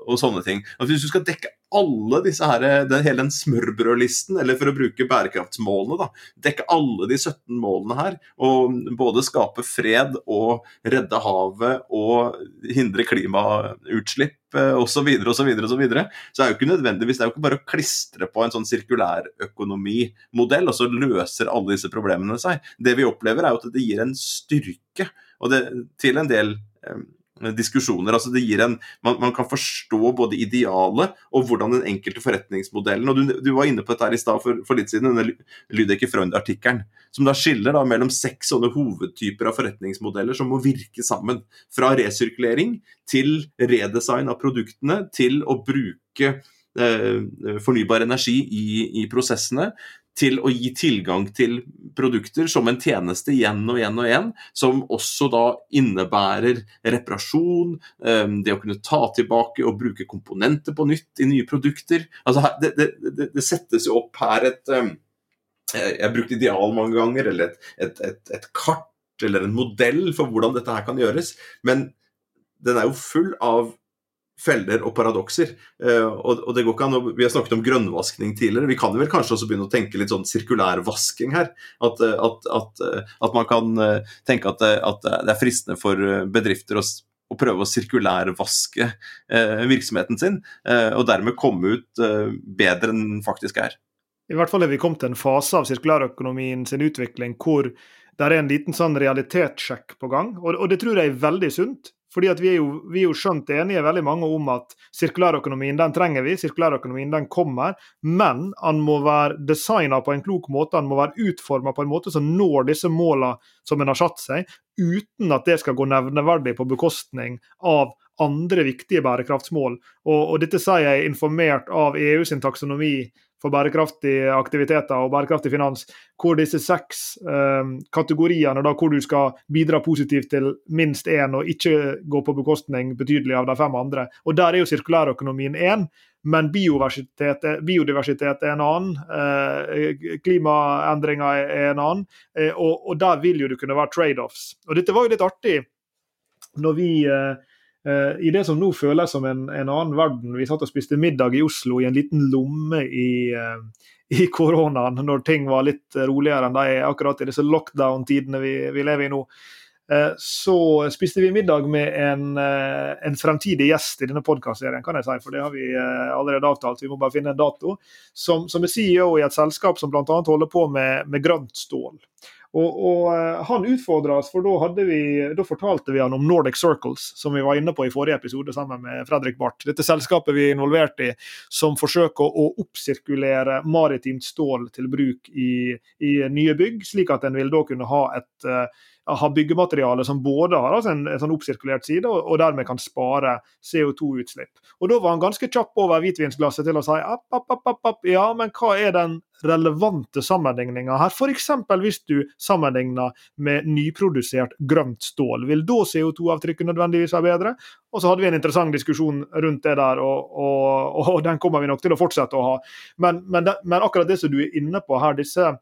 og, sånne ting. Hvis du skal dekke alle disse her, den, hele den smørbrødlisten, eller for å bruke bærekraftsmålene, da, dekke alle de 17 målene her, og både skape fred og redde havet og hindre klimautslipp osv., osv., så, videre, og så, videre, så er jo ikke nødvendigvis det er jo ikke bare å klistre på en sånn sirkulærøkonomimodell, og så løser alle disse problemene seg. Det vi opplever, er jo at det gir en styrke og det, til en del eh, diskusjoner. altså det gir en, man, man, kan forstå både idealet og hvordan den enkelte forretningsmodellen og Du, du var inne på dette her i stad for, for, litt siden, denne Lydeke Freund-artikkelen. Som da skiller da mellom seks sånne hovedtyper av forretningsmodeller som må virke sammen. Fra resirkulering til redesign av produktene til å bruke eh, fornybar energi i, i prosessene til å gi tilgang til produkter som en tjeneste igjen og igjen og igjen, som også da innebærer reparasjon, det å kunne ta tilbake og bruke komponenter på nytt i nye produkter. Altså, det, det, det, settes jo opp her et Jeg har brukt ideal mange ganger, eller et, et, et, et kart eller en modell for hvordan dette her kan gjøres, men den er jo full av feller og paradokser. Uh, og, det går ikke an, Vi har snakket om grønnvaskning tidligere. Vi kan vel kanskje også begynne å tenke litt sånn sirkulær vasking her. At, at, at, at man kan tenke det, at det, er fristende for bedrifter å, å prøve å sirkulærvaske eh, virksomheten sin, eh, og dermed komme ut bedre enn den faktisk er. I hvert fall er vi kommet til en fase av sirkulærøkonomien sin utvikling hvor det er en liten sånn realitetssjekk på gang, og, og det tror jeg er veldig sunt. Fordi vi er, jo, vi er jo skjønt enige veldig mange om at sirkulærøkonomien den trenger vi, sirkulærøkonomien den kommer, men den må være designa på en klok måte, den må være utforma på en måte som når disse målene som en har satt seg, uten at det skal gå nevneverdig på bekostning av andre viktige bærekraftsmål. Og, og dette sier jeg informert av EU sin taksonomi for bærekraftige aktiviteter og bærekraftig finans, hvor disse seks eh, kategoriene, da, hvor du skal bidra positivt til minst én og ikke gå på bekostning betydelig av de fem andre. Og Der er jo sirkulærøkonomien én, men biodiversitet, biodiversitet, er en annen. Eh, klimaendringer er en annen. Eh, og, og, der vil jo det kunne være trade-offs. Og Dette var jo litt artig når vi eh, I det som nå føles som en, en, annen verden. Vi satt og spiste middag i Oslo i en liten lomme i, uh, i koronaen, når ting var litt roligere enn de er akkurat i disse lockdown-tidene vi, vi, lever i nå. Uh, så spiste vi middag med en, en fremtidig gjest i denne podkastserien, kan jeg si, for det har vi allerede avtalt. Vi må bare finne en dato. Som, som er CEO i et selskap som bl.a. holder på med, med grønt stål. Og, og eh, Han utfordra oss, for da, vi, da, fortalte vi han om Nordic Circles, som vi var inne på i forrige episode sammen med Fredrik Barth. Dette selskapet vi er involvert i, som forsøker å oppsirkulere maritimt stål til bruk i, i nye bygg, slik at en vil da kunne ha et ha byggemateriale som både har altså en, en, sånn oppsirkulert side, og, og dermed kan spare CO2-utslipp. Og Da var han ganske kjapp over hvitvinsglasset til å si app, app, app, app, ja, men hva er den relevante sammenligninga her? F.eks. hvis du sammenligner med nyprodusert grønt stål. Vil da CO2-avtrykket nødvendigvis være bedre? Og så hadde vi en interessant diskusjon rundt det der, og, og, og den kommer vi nok til å fortsette å ha. Men, men, men akkurat det som du er inne på her, disse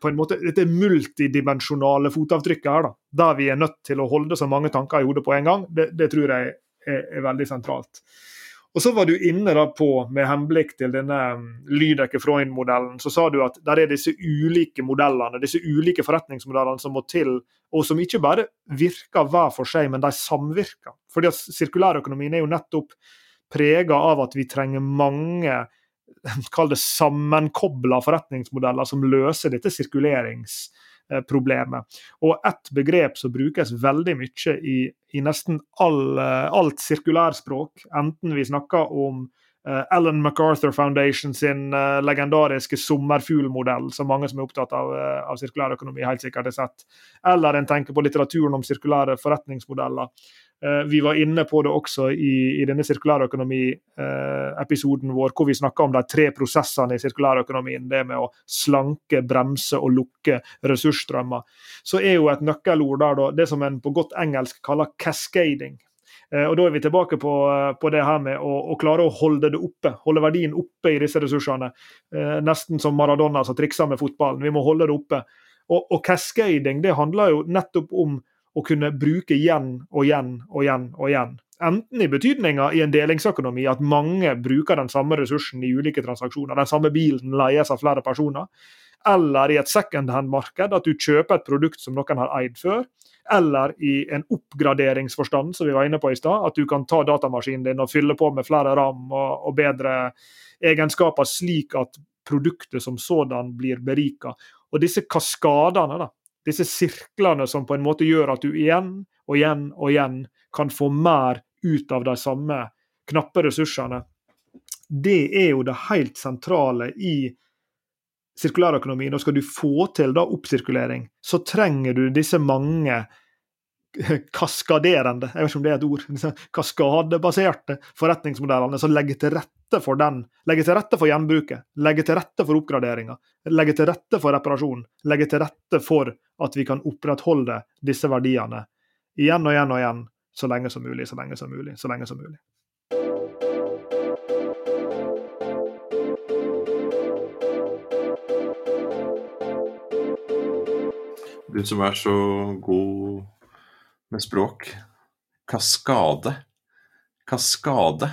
på en måte, dette multidimensjonale fotavtrykket her, da, der vi er nødt til å holde så mange tanker i hodet på en gang, det, det tror jeg er, er, veldig sentralt. Og Så var du inne da på, med henblikk til denne um, Lydekke-Freund-modellen, så sa du at der er disse ulike modellene, disse ulike forretningsmodellene som må til, og som ikke bare virker hver for seg, men de samvirker. Fordi at Sirkulærøkonomien er jo nettopp prega av at vi trenger mange kall det sammenkobla forretningsmodeller som løser dette sirkuleringsproblemet. Og ett begrep som brukes veldig mye i, i nesten all, alt sirkulærspråk, enten vi snakker om Ellen eh, MacArthur Foundation sin uh, legendariske sommerfuglmodell, som mange som er opptatt av, av sirkulærøkonomi, helt sikkert har sett. Eller en tenker på litteraturen om sirkulære forretningsmodeller. Uh, vi var inne på det også i, i denne sirkulærøkonomi-episoden vår, hvor vi snakka om de tre prosessene i sirkulærøkonomien. Det med å slanke, bremse og lukke ressursstrømmer. Så er jo et nøkkelord der da, det som en på godt engelsk kaller cascading. Eh, og Da er vi tilbake på, eh, på det her med å, å, klare å holde det oppe, holde verdien oppe i disse ressursene. Eh, nesten som Maradona som trikser med fotballen. Vi må holde det oppe. Og, og cascading det handler jo nettopp om å kunne bruke igjen og igjen og igjen og igjen. Enten i betydninga i en delingsøkonomi at mange bruker den samme ressursen i ulike transaksjoner. Den samme bilen leies av flere personer. Eller i et second hand-marked, at du kjøper et produkt som noen har eid før eller i en oppgraderingsforstand, som vi var inne på i stad. At du kan ta datamaskinen din og fylle på med flere ram og, og bedre egenskaper, slik at produktet som sådan blir berika. Og disse kaskadene, da, disse sirklene som på en måte gjør at du igjen og igjen og igjen kan få mer ut av de samme knappe ressursene, det er jo det helt sentrale i sirkulærøkonomien. Og skal du få til da oppsirkulering, så trenger du disse mange kaskaderende, jeg vet ikke om det er et ord, disse kaskadebaserte forretningsmodellene som legger til rette for den. Legger til rette for gjenbruket, legger til rette for oppgraderinga, legger til rette for reparasjon. Legger til rette for at vi kan opprettholde disse verdiene igjen og igjen og igjen, så lenge som mulig, så lenge som mulig, så lenge som mulig. Du som er så god med språk. Kaskade. kaskade.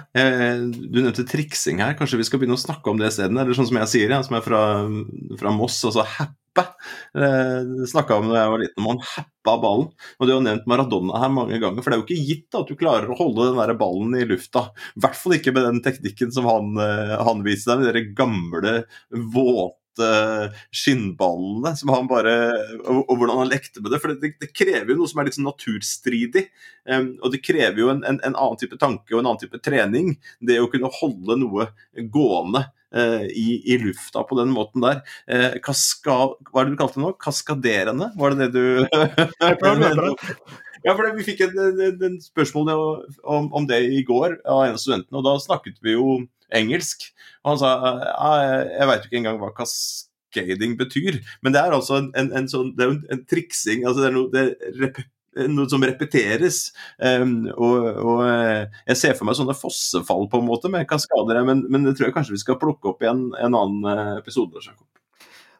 Du nevnte triksing her, kanskje vi skal begynne å snakke om det isteden? Eller sånn som jeg sier, ja, som er fra, fra Moss, altså happe. Eh, Snakka om da jeg var liten, man happa ballen. Og du har nevnt Maradona her mange ganger, for det er jo ikke gitt at du klarer å holde den der ballen i lufta. I hvert fall ikke med den teknikken som han, eh, han viste deg, med de gamle, våte skinnballene som han bare og, og, hvordan han lekte med det. For det, det, krever jo noe som er litt sånn naturstridig. Um, og det krever jo en, en, en, annen type tanke og en annen type trening. Det å kunne holde noe gående uh, i, i, lufta på den måten der. Uh, kaska, hva er det du kalte det nå? Kaskaderende? Var det det du Ja, for Vi fikk et spørsmål om, om, det i går av en av studentene, og da snakket vi jo engelsk. Og han sa jeg veit ikke engang hva cascading betyr, men det er altså en, en, en sånn det er en, triksing. altså det er noe, det noe som repeteres. Um, og, og, eh, Jeg ser for meg sånne fossefall på en måte med kaskader, men, men det tror jeg kanskje vi skal plukke opp i en, en annen eh, episode. Jacob.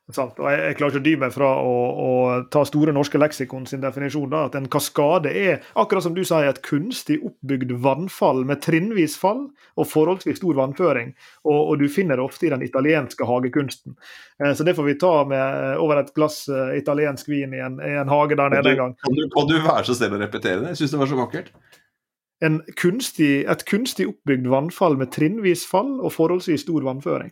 Og jeg, jeg, klarer ikke å dy meg fra å, å, ta Store norske leksikon sin definisjon. da, At en kaskade er akkurat som du sier, et kunstig oppbygd vannfall med trinnvis fall og forholdsvis stor vannføring. Og, og du finner det ofte i den italienske hagekunsten. Eh, så det får vi ta med eh, over et glass eh, italiensk vin i en, i en hage der nede en gang. Kan du, kan du være så snill å repetere det? Jeg syns det var så vakkert. Kunstig, et kunstig oppbygd vannfall med trinnvis fall og forholdsvis stor vannføring.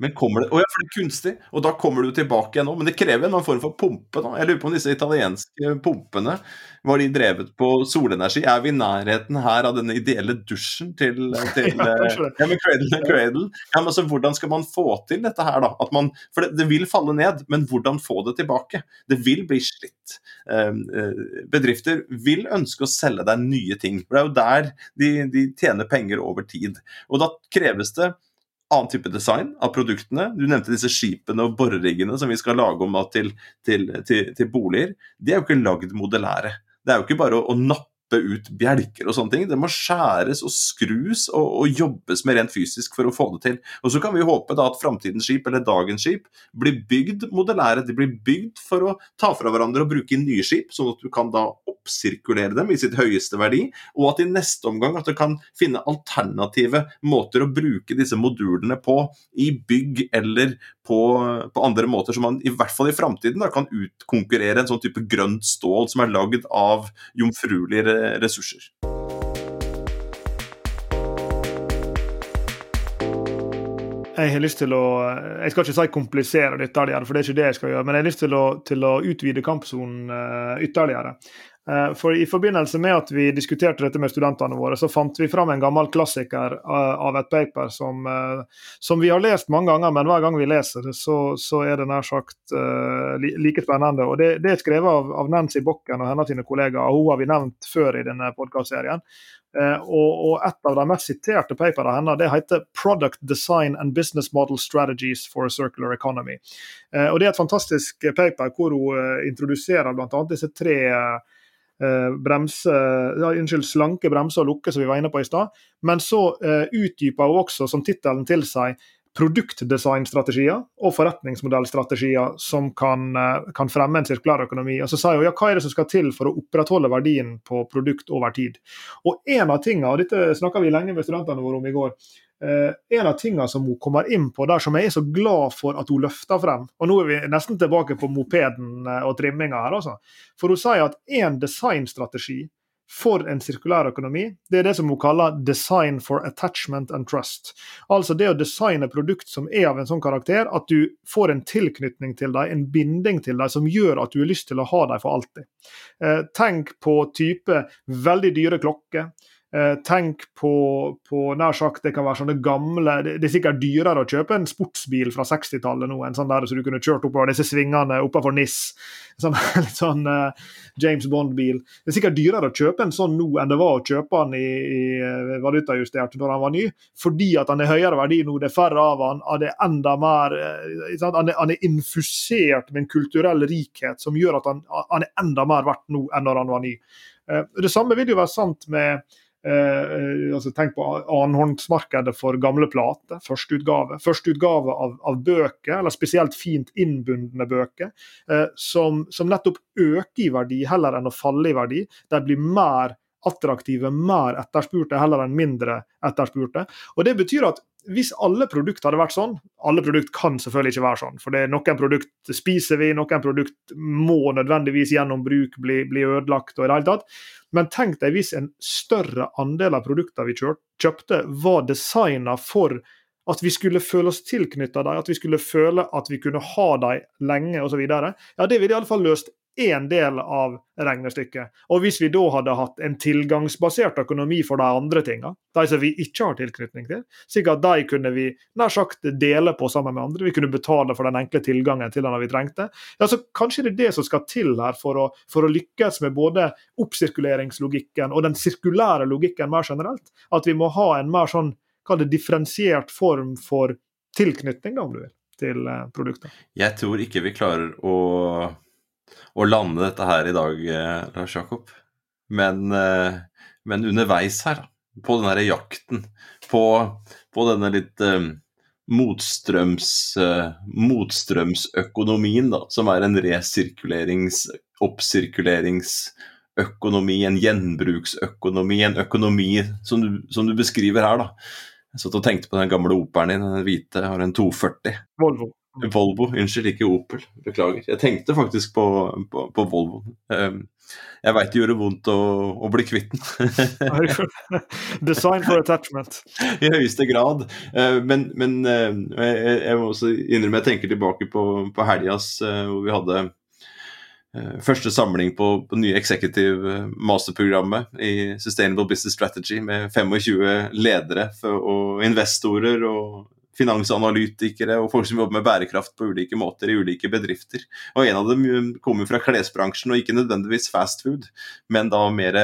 Men kommer det Å ja, for det er kunstig, og da kommer du tilbake igjen nå. Men det krever en form for pumpe. da. Jeg lurer på om disse italienske pumpene var de drevet på solenergi? Er vi i nærheten her av denne ideelle dusjen til, til ja, ja, men Cradle Cradle? Ja, men altså, Hvordan skal man få til dette her, da? Man, for det, det, vil falle ned, men hvordan få det tilbake? Det vil bli slitt. Ehm, eh, bedrifter vil ønske å selge deg nye ting. for Det er jo der de, de tjener penger over tid. Og da kreves det annen type design av produktene. Du nevnte disse skipene og boreriggene som vi skal lage om til, til, til, til, boliger. De er jo ikke lagd modellære. Det er jo ikke bare å, å nappe ut bjelker og sånne ting. Det må skjæres og skrus og, og, jobbes med rent fysisk for å få det til. Og Så kan vi håpe da at framtidens skip, eller dagens skip, blir bygd modellære. De blir bygd for å ta fra hverandre og bruke nye skip, sånn at du kan da oppsirkulere dem i sitt høyeste verdi, og at i neste omgang at du kan finne alternative måter å bruke disse modulene på i bygg eller på, på andre måter, som man i hvert fall i framtiden kan utkonkurrere en sånn type grønt stål som er lagd av jomfruelige ressurser. Jeg har lyst til å Jeg skal ikke si komplisere det for det er ikke det jeg skal gjøre. Men jeg har lyst til å, til å utvide kampsonen uh, ytterligere. Eh, for I forbindelse med at vi diskuterte dette med studentene våre, så fant vi fram en gammel klassiker eh, av et paper som, eh, som vi har lest mange ganger, men hver gang vi leser det, så, så er det nær sagt uh, like spennende. Og det, det er skrevet av, av, Nancy Bokken og hennes sine kollegaer. Hun har vi nevnt før i denne podkastserien. Uh, og, og, et av de mest siterte paperne hennes det heter 'Product Design and Business Model Strategies for a Circular Economy'. Uh, og Det er et fantastisk paper hvor hun introduserer bl.a. disse tre bremse, ja, unnskyld, slanke bremser og lukke, som vi var inne på i stad. Men så eh, utdyper hun også, som tittelen tilsier, produktdesignstrategier og forretningsmodellstrategier som kan, uh, kan, fremme en sirkulær økonomi. Og så sier hun ja, hva er det som skal til for å opprettholde verdien på produkt over tid. Og en av tingene, og dette snakka vi lenge med studentene våre om i går, Uh, en av tingene som hun kommer inn på der som jeg er så glad for at hun løfter frem Og nå er vi nesten tilbake på mopeden uh, og trimminga her, altså. For hun sier at én designstrategi for en sirkulær økonomi, det er det som hun kaller 'design for attachment and trust'. Altså det å designe produkt som er av en sånn karakter at du får en tilknytning til dem, en binding til dem, som gjør at du har lyst til å ha dem for alltid. Uh, tenk på type veldig dyre klokker Eh, tenk på, på, nær sagt, det kan være sånne gamle Det, det er sikkert dyrere å kjøpe en sportsbil fra 60-tallet nå, en sånn der så du kunne kjørt oppover disse svingene oppover NIS. Sånn, litt sånn uh, James Bond-bil. Det er sikkert dyrere å kjøpe en sånn nå enn det var å kjøpe den i, i eh, valutajustert når han var ny, fordi at han er høyere verdi nå, det er færre av han, han er enda mer sånn, han, er, er, infusert med en kulturell rikhet som gjør at han, han er enda mer verdt nå enn når han var ny. Uh, det samme vil jo være sant med Eh, altså tenk på annenhåndsmarkedet for gamle plater. Førsteutgave. Førsteutgave av, av bøker, eller spesielt fint innbundne bøker, eh, som, som, nettopp øker i verdi heller enn å falle i verdi. De blir mer attraktive, mer etterspurte, heller enn mindre etterspurte. Og Det betyr at hvis alle produkter hadde vært sånn Alle produkter kan selvfølgelig ikke være sånn. For det er noen produkter spiser vi, noen produkter må nødvendigvis gjennom bruk bli, bli ødelagt. og i det hele tatt. Men tenk deg hvis en større andel av produktene vi kjøpte, var designa for at vi skulle føle oss tilknytta dem, at vi skulle føle at vi kunne ha dem lenge osv. Ja, det ville iallfall løst én del av regnestykket. Og hvis vi da hadde hatt en tilgangsbasert økonomi for de andre tingene, de som vi ikke har tilknytning til, slik at de kunne vi nær sagt dele på sammen med andre, vi kunne betale for den enkle tilgangen til den vi trengte, ja, så kanskje det er det som skal til her for å, for å lykkes med både oppsirkuleringslogikken og den sirkulære logikken mer generelt. At vi må ha en mer sånn kall det differensiert form for tilknytning, om du vil, til eh, produktet. Jeg tror ikke vi klarer å å lande dette her i dag, eh, Lars Jakob. Men, eh, men, underveis her, på den her jakten, på, på denne litt eh, motstrøms, motstrømsøkonomien, da, som er en resirkulerings-, oppsirkuleringsøkonomi, en gjenbruksøkonomi, en økonomi som du, som du beskriver her, da. Jeg satt og tenkte på den gamle operen din, den hvite, har en 240. Volvo. Volvo, unnskyld, ikke Opel. Beklager. Jeg tenkte faktisk på, på, på Volvo. Ehm, jeg veit det gjorde vondt å, å bli kvitt den. Design for attachment. I høyeste grad. Ehm, men, men ehm, jeg, må også innrømme jeg tenker tilbake på, på helgas eh, hvor vi hadde eh, første samling på, på nye executive eh, masterprogrammet i Sustainable Business Strategy med 25 ledere og investorer og finansanalytikere og folk som jobber med bærekraft på ulike måter i ulike bedrifter. Og En av dem um, kommer fra klesbransjen, og ikke nødvendigvis fast food, men da mer,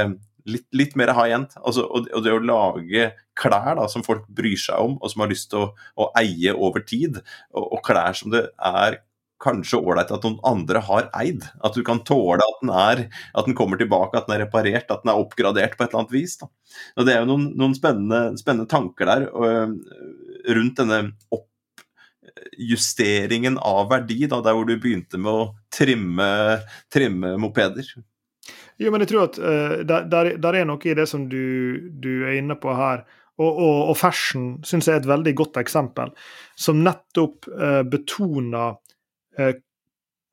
litt, litt mer high end. Altså, og, det å lage klær da, som folk bryr seg om, og som har lyst til å, å eie over tid, og, og klær som det er kanskje ålreit at noen andre har eid. At du kan tåle at den er at den kommer tilbake, at den er reparert, at den er oppgradert på et eller annet vis. Da. Og Det er jo noen, noen spennende, spennende, tanker der. Og, rundt denne oppjusteringen av verdi, da, der hvor du begynte med å trimme, trimme mopeder? Jo, men jeg tror at uh, der, der, er noe i det som du, du er inne på her. Og, og, og fashion syns jeg er et veldig godt eksempel, som nettopp uh, betoner uh,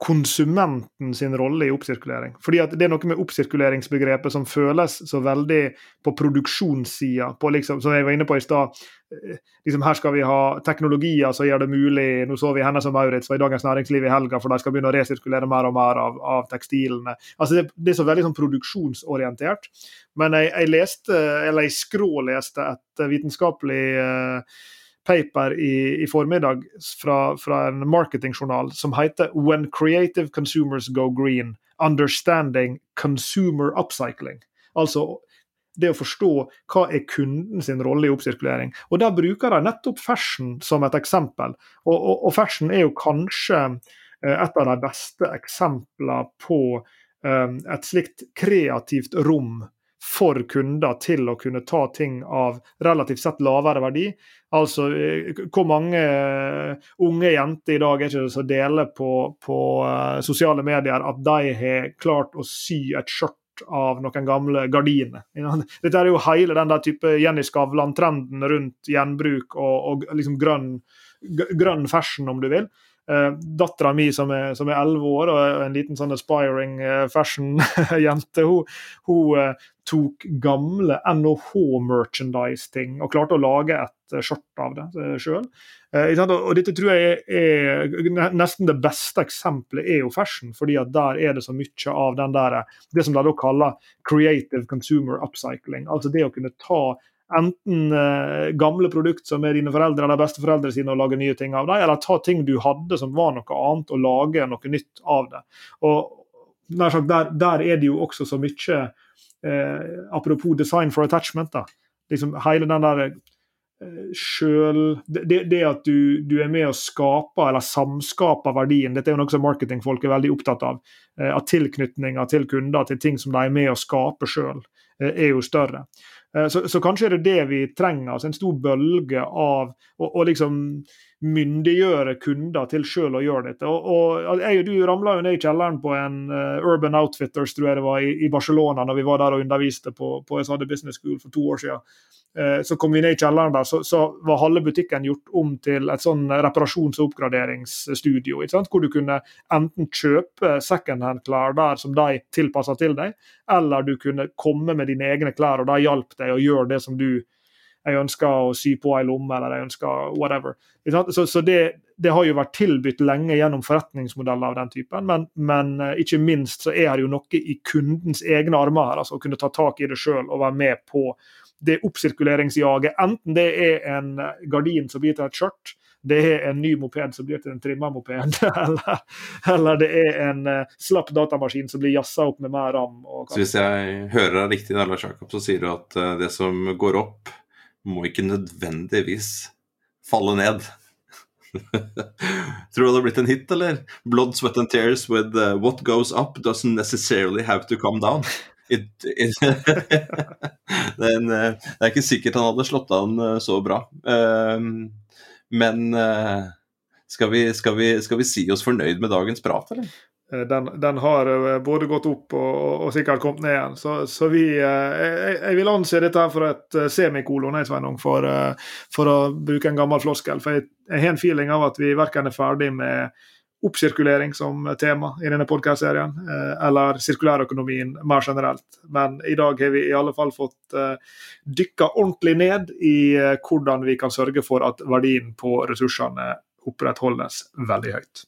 konsumenten sin rolle i oppsirkulering. Fordi at Det er noe med oppsirkuleringsbegrepet som føles så veldig på produksjonssida, liksom, som jeg var inne på i stad. Eh, liksom, her skal vi ha teknologier som gjør det mulig. Nå så vi henne som Maurits var i Dagens Næringsliv i helga, for de skal begynne å resirkulere mer og mer av, av tekstilene. Altså det, det, er så veldig sånn produksjonsorientert. Men jeg, jeg leste, eller jeg skråleste et vitenskapelig uh, paper i, i formiddag fra, fra en marketingjournal som heter 'When Creative Consumers Go Green Understanding Consumer Upcycling'. Altså det å forstå hva er kunden sin rolle i oppsirkulering. Og Der bruker de nettopp fashion som et eksempel. Og, og, og fashion er jo kanskje eh, et av de beste eksemplene på um, et slikt kreativt rom for kunder til å kunne ta ting av relativt sett lavere verdi. Altså eh, hvor mange eh, unge jenter i dag er ikke som deler på, på uh, sosiale medier at de har klart å sy et skjørt av noen gamle gardiner. Dette er jo hele den der type Jenny Skavlan-trenden rundt gjenbruk og, og liksom grønn, grønn fashion, om du vil. Uh, Dattera mi som er elleve år og en liten sånn aspiring uh, fashion-jente, hun, hun uh, tok gamle NHH-merchandise-ting og klarte å lage et skjort av det sjøl. og dette tror jeg er, nesten det beste eksempelet er jo fashion, fordi at der er det så mye av den der, det som de da kaller creative consumer upcycling. Altså det å kunne ta enten eh, gamle produkt som er dine foreldre eller besteforeldre sine, og lage nye ting av dem, eller ta ting du hadde som var noe annet, og lage noe nytt av det. Og sagt, der, der, er det jo også så mye eh, Apropos design for attachment. da, liksom Hele den der eh, sjøl det, det, at du, du, er med å skape eller samskape verdien, dette er jo noe som marketingfolk er veldig opptatt av. Eh, av tilknytninger til kunder til ting som de er med å skape sjøl, eh, er jo større. Eh, så, så, kanskje er det det vi trenger. altså En stor bølge av å liksom myndiggjøre kunder til selv å gjøre dette. Og, og jeg og Du ramla jo ned i kjelleren på en uh, Urban Outfitters tror jeg det var, i, i, Barcelona når vi var der og underviste på, på SAD Business School for to år siden. Uh, så kom vi ned i kjelleren der, så, så, var halve butikken gjort om til et sånn reparasjons- og oppgraderingsstudio. Hvor du kunne enten kjøpe secondhand-klær der som de tilpassa til deg, eller du kunne komme med dine egne klær, og de hjalp deg å gjøre det som du jeg ønsker å sy på ei lomme, eller jeg ønsker whatever. Så, så det, det, har jo vært tilbudt lenge gjennom forretningsmodeller av den typen, men, men uh, ikke minst så er det jo noe i kundens egne armer her. altså Å kunne ta tak i det sjøl og være med på det oppsirkuleringsjaget. Enten det er en gardin som blir til et skjørt, det er en ny moped som blir til en trimma moped, eller, eller, det er en uh, slapp datamaskin som blir jazza opp med mer ram. så Hvis jeg hører deg riktig, Lars Jakob, så sier du at det som går opp må ikke nødvendigvis falle ned. Tror du det har blitt en hit, eller? 'Blood, sweat and tears with uh, what goes up doesn't necessarily have to come down'. It, it det, er en, uh, det, er ikke sikkert han hadde slått an uh, så bra. Um, men uh, skal vi, skal, vi, skal, vi, si oss fornøyd med dagens prat, eller? Eh, den, den, har eh, både gått opp og, og sikkert kommet ned igjen. Så, så vi eh, jeg, jeg, vil anse dette her for et semikolon, Sveinung, for, for, å bruke en gammel floskel. For jeg, jeg har en feeling av at vi verken er ferdig med oppsirkulering som tema i denne podkast-serien, eller sirkulærøkonomien mer generelt. Men i dag har vi i alle fall fått dykka ordentlig ned i hvordan vi kan sørge for at verdien på ressursene opprettholdes veldig høyt.